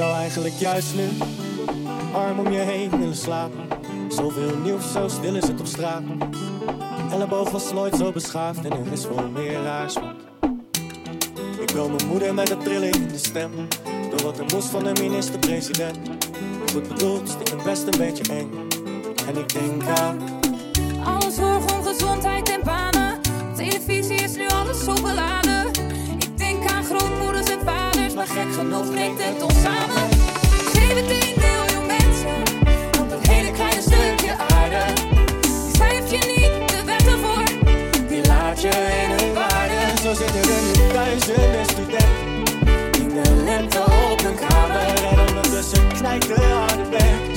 zou eigenlijk juist nu arm om je heen willen slapen. Zoveel nieuws, zo stil is het op straat. Elleboog was nooit zo beschaafd en er is wel meer raars. Ik wil mijn moeder met een trilling in de stem. Door wat er moest van de minister-president. Goed bedoeld, stiekem best een beetje eng. En ik denk aan. Alles voor ongezondheid en banen. Televisie is nu alles zo beladen maar gek genoeg brengt het ons samen. 17 miljoen mensen op een hele kleine stukje aarde. Die schrijf je niet de wetten voor, die laat je in hun waarde. En zo zitten er nu duizenden studenten in de lente op hun kamer. En ondertussen knijpt de harde weg.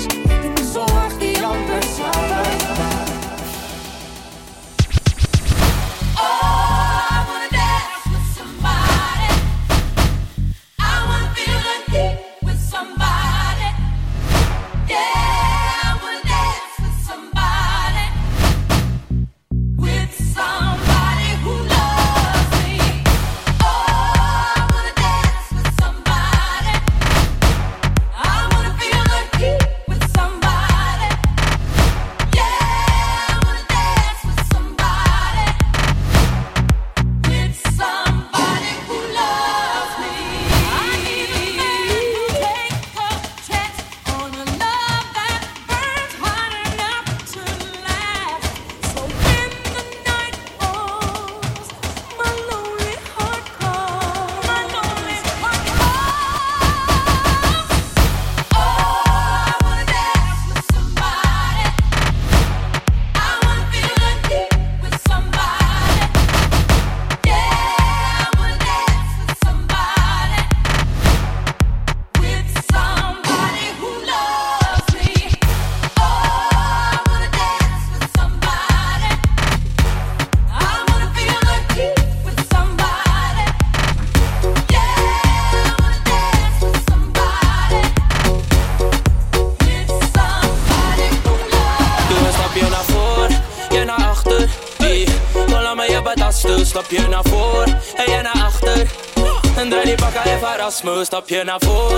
smooth, stop here now, fool.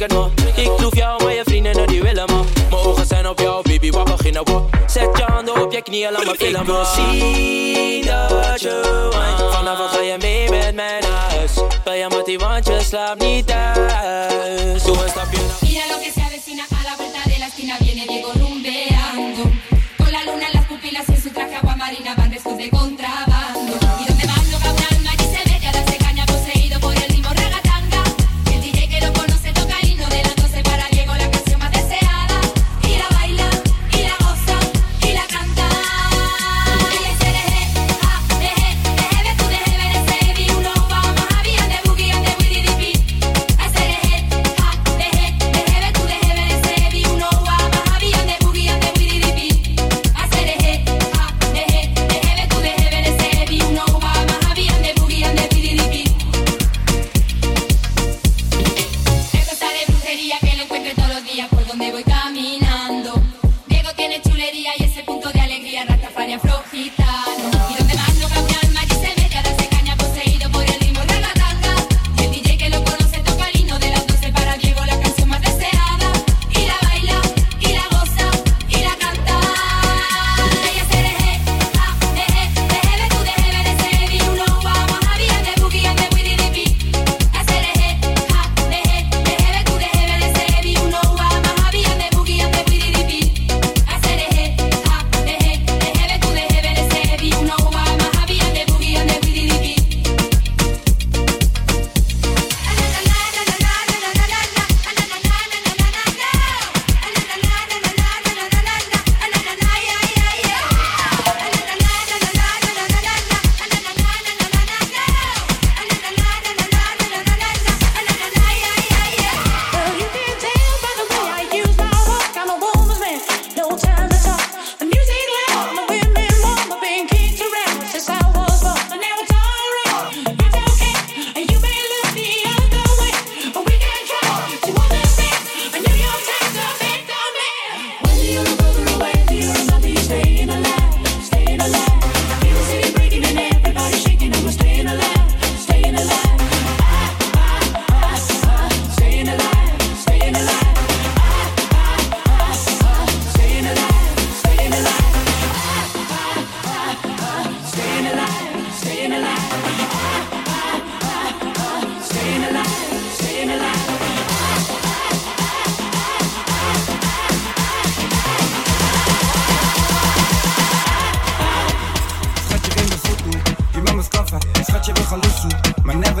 ik het. Ik lo que se avecina a la vuelta de la esquina, viene Diego rumbeando. Con la luna en las pupilas y en su traje agua marina van restos de contra.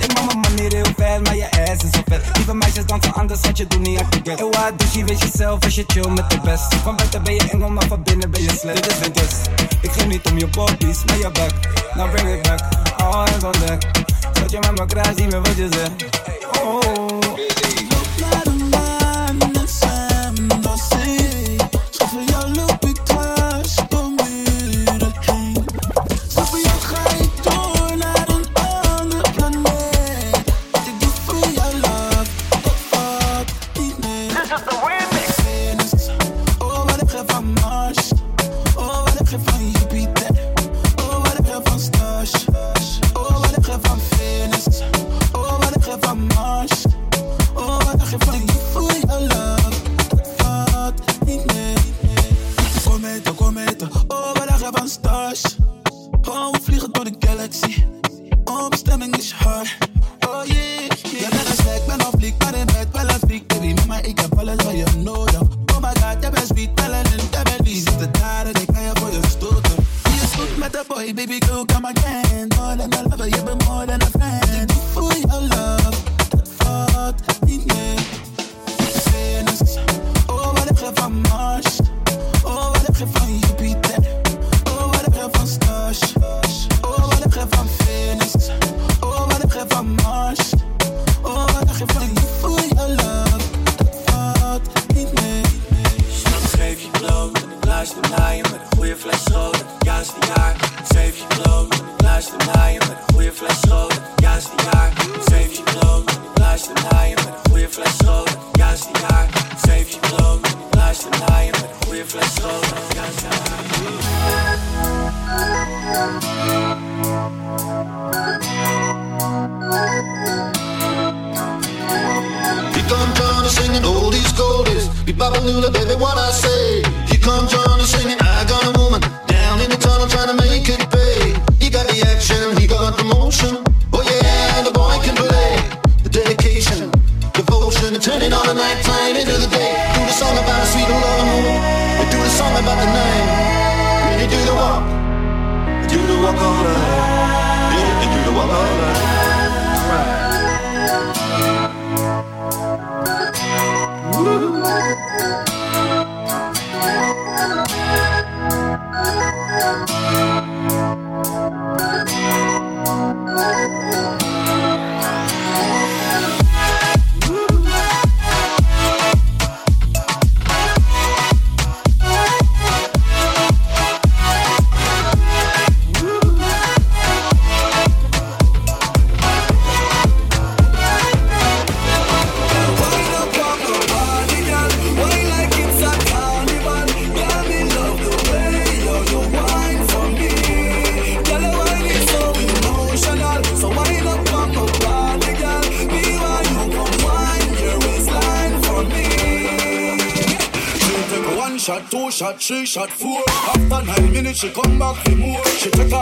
Ik maak mijn manier heel ver, maar je ass is zo vet. Lieve meisjes dansen anders, want je doet niet echt get. Yo, dus je weet jezelf als je chill met de best. Van buiten ben je engel, maar van binnen ben je slecht. Dit is winters. Ik geef niet om je bobbies, maar je back. Now bring it back, all hands on deck. Zet je met me kruis, niet meer wat je zegt. Oh. Two shot, four. After nine minutes, she come back for more. She take off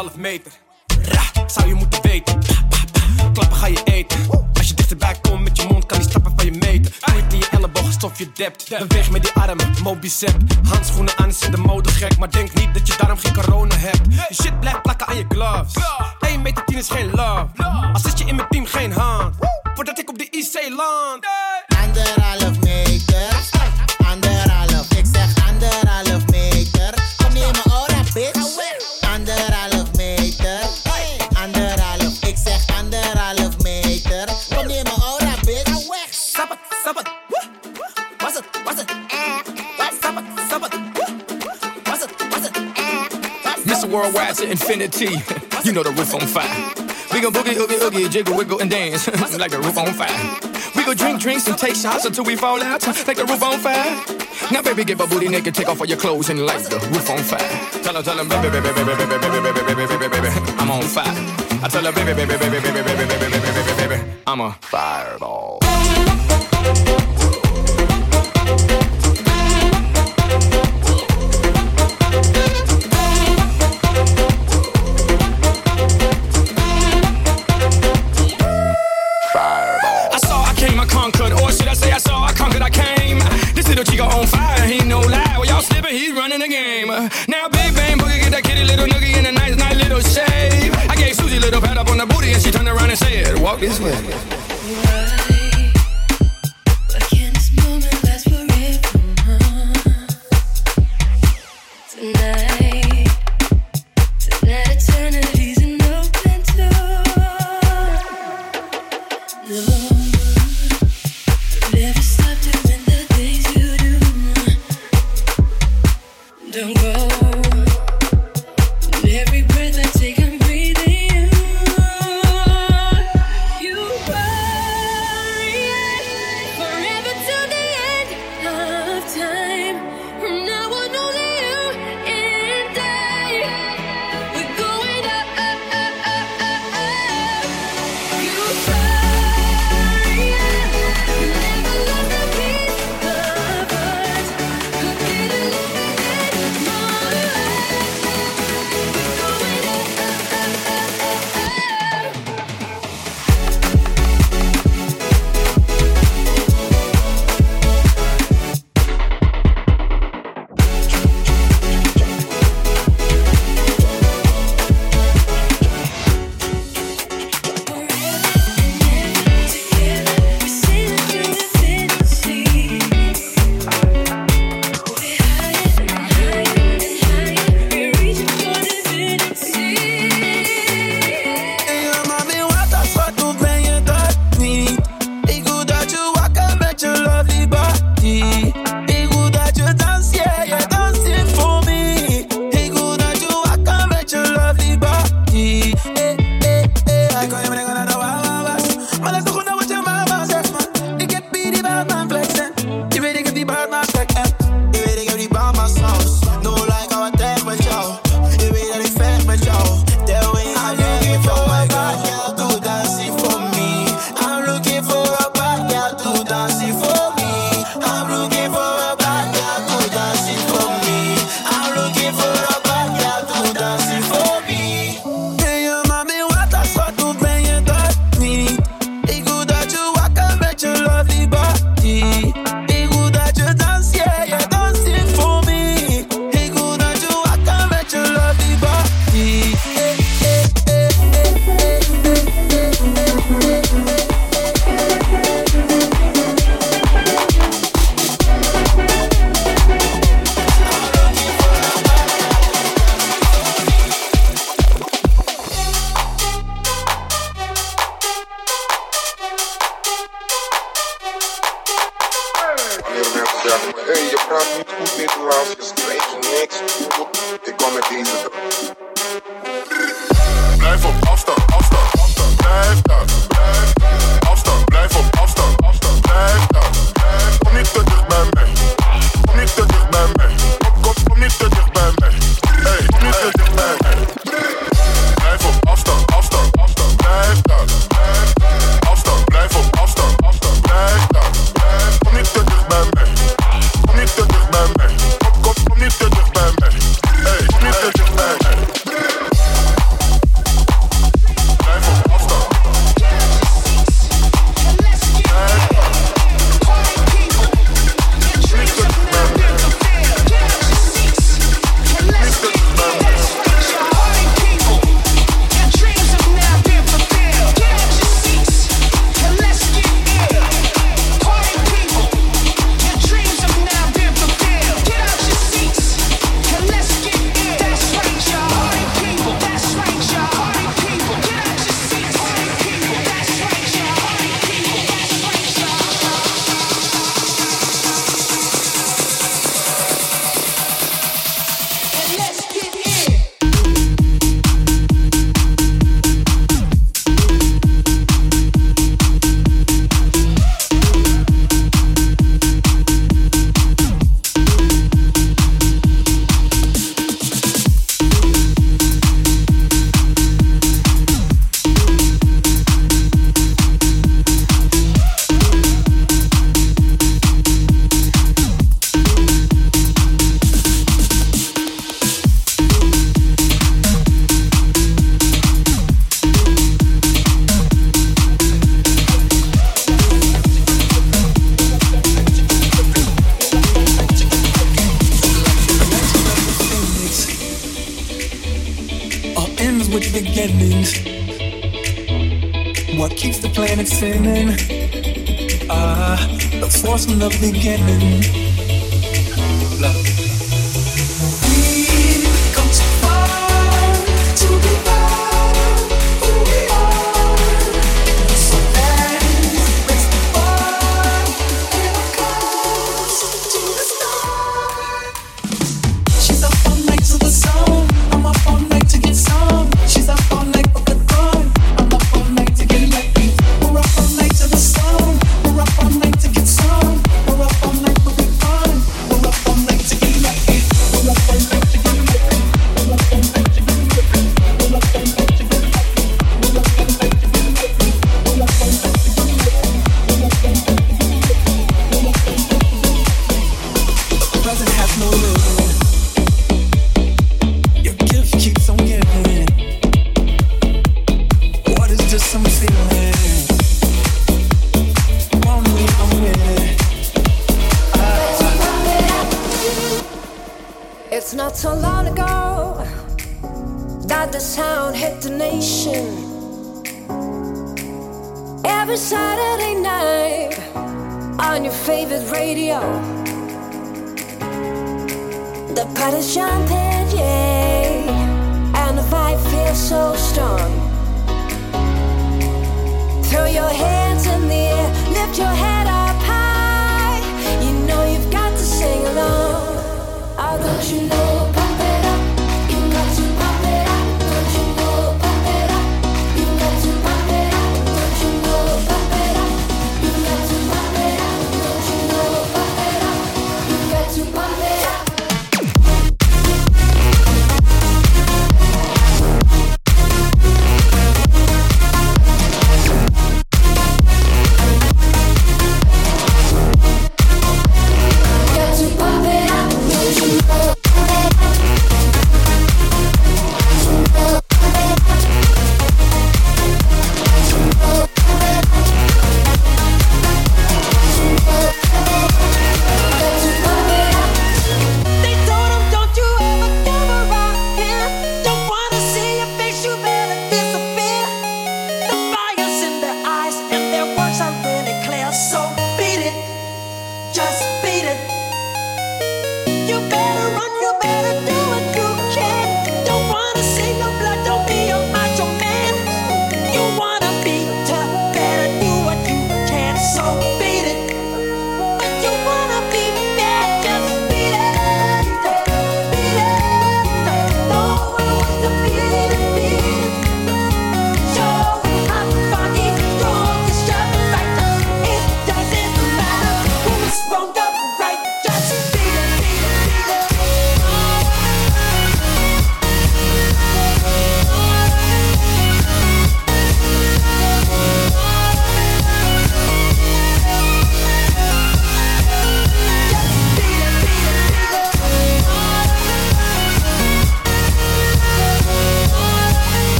Anderhalf meter. Ra, zou je moeten weten. Klappen ga je eten. Als je dichterbij komt met je mond, kan die stappen van je meten. Knip in je elleboog, alsof je dept. Beweeg met die armen, mobicep. Handschoenen aan, is in de mode gek. Maar denk niet dat je daarom geen corona hebt. Je shit blijft plakken aan je gloves. 1 meter 10 is geen love. Als zit je in mijn team, geen hand. Voordat ik op de IC land. Anderhalf meter, Worldwide to infinity. You know the roof on fire. We gon' boogie, oogie, oogie, jiggle, wiggle, and dance like the roof on fire. We gon' drink drinks and take shots until we fall out like the roof on fire. Now, baby, get my booty naked, take off all your clothes and light the roof on fire. Tell her, tell her, baby, baby, baby, baby, baby, baby, baby, baby, baby, baby, I'm on fire. I tell her, baby, baby, baby, baby, baby, baby, baby, baby, baby, baby, I'm a fireball. and say it. Walk this way. vraag me, hey, je praat niet goed Nederlands, je spreekt niks goed. Ik kom met deze Blijf op afstand, afstand, afstand, blijf daar.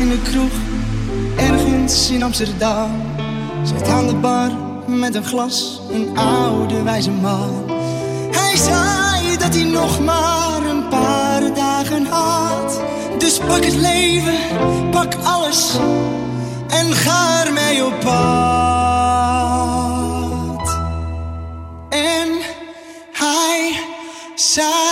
in de kroeg, ergens in Amsterdam. Zit aan de bar met een glas, een oude wijze man. Hij zei dat hij nog maar een paar dagen had. Dus pak het leven, pak alles en ga ermee op pad. En hij zei.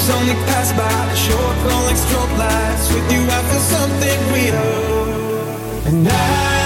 ships only pass by the short rolling strobe lights. With you, I feel something real. And I.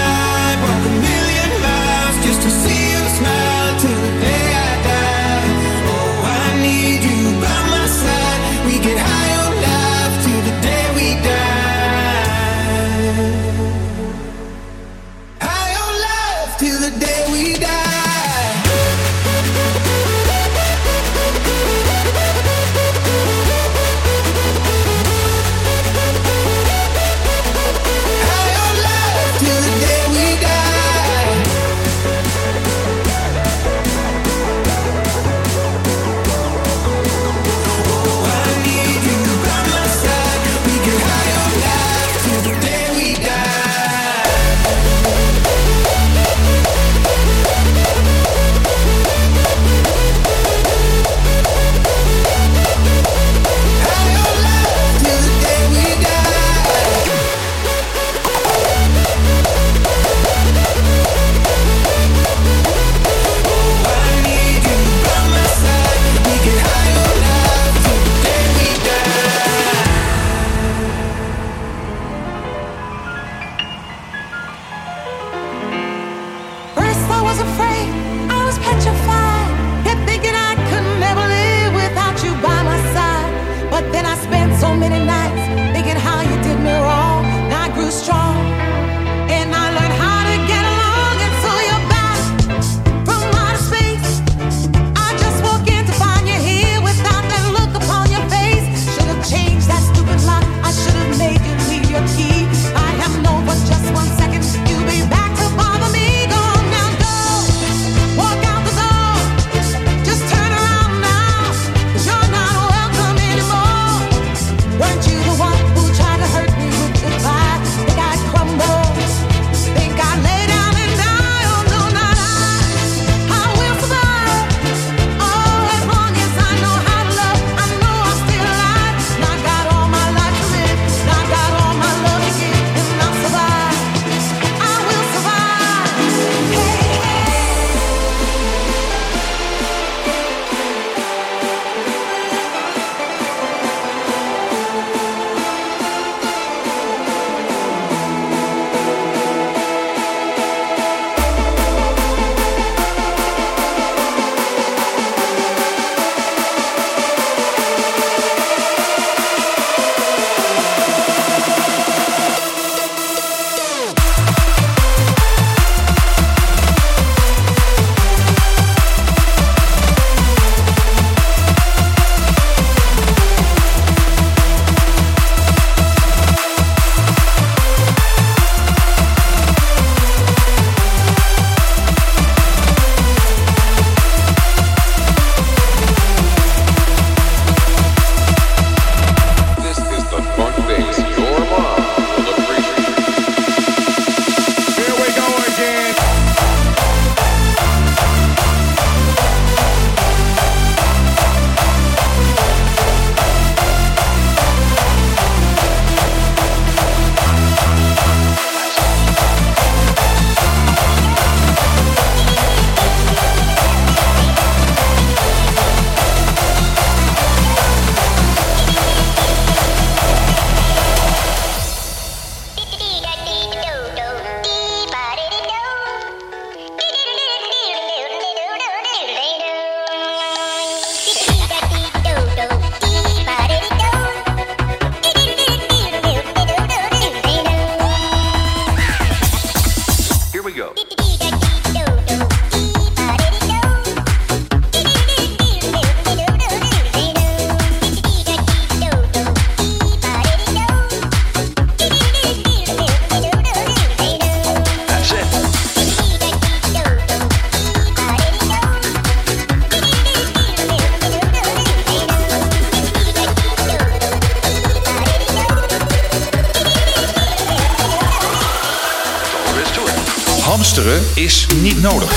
niet nodig.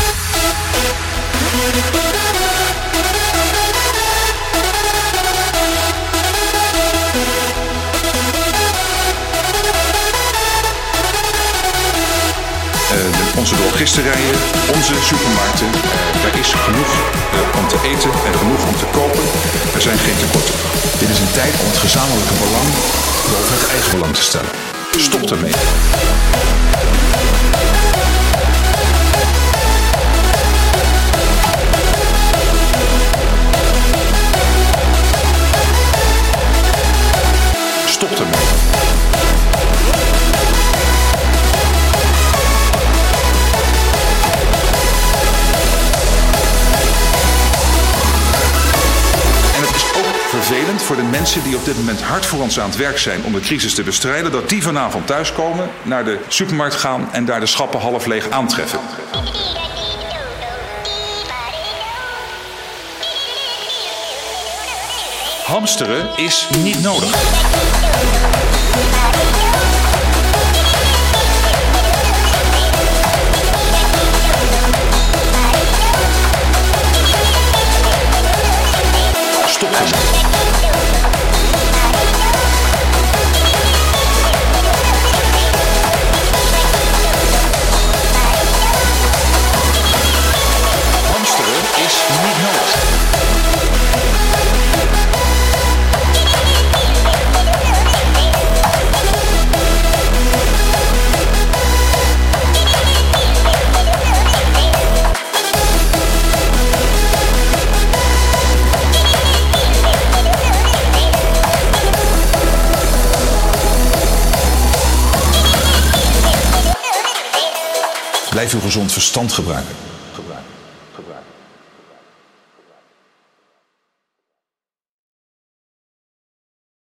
Eh, onze drogisterijen, onze supermarkten. eh, er is genoeg eh, om te eten en genoeg om te kopen. Er zijn geen tekorten. Dit is een tijd om het gezamenlijke belang boven het eigen belang te stellen. Stop ermee. Mensen die op dit moment hard voor ons aan het werk zijn om de crisis te bestrijden, dat die vanavond thuiskomen, naar de supermarkt gaan en daar de schappen half leeg aantreffen. Hamsteren is niet nodig. Blijf gezond verstand gebruiken.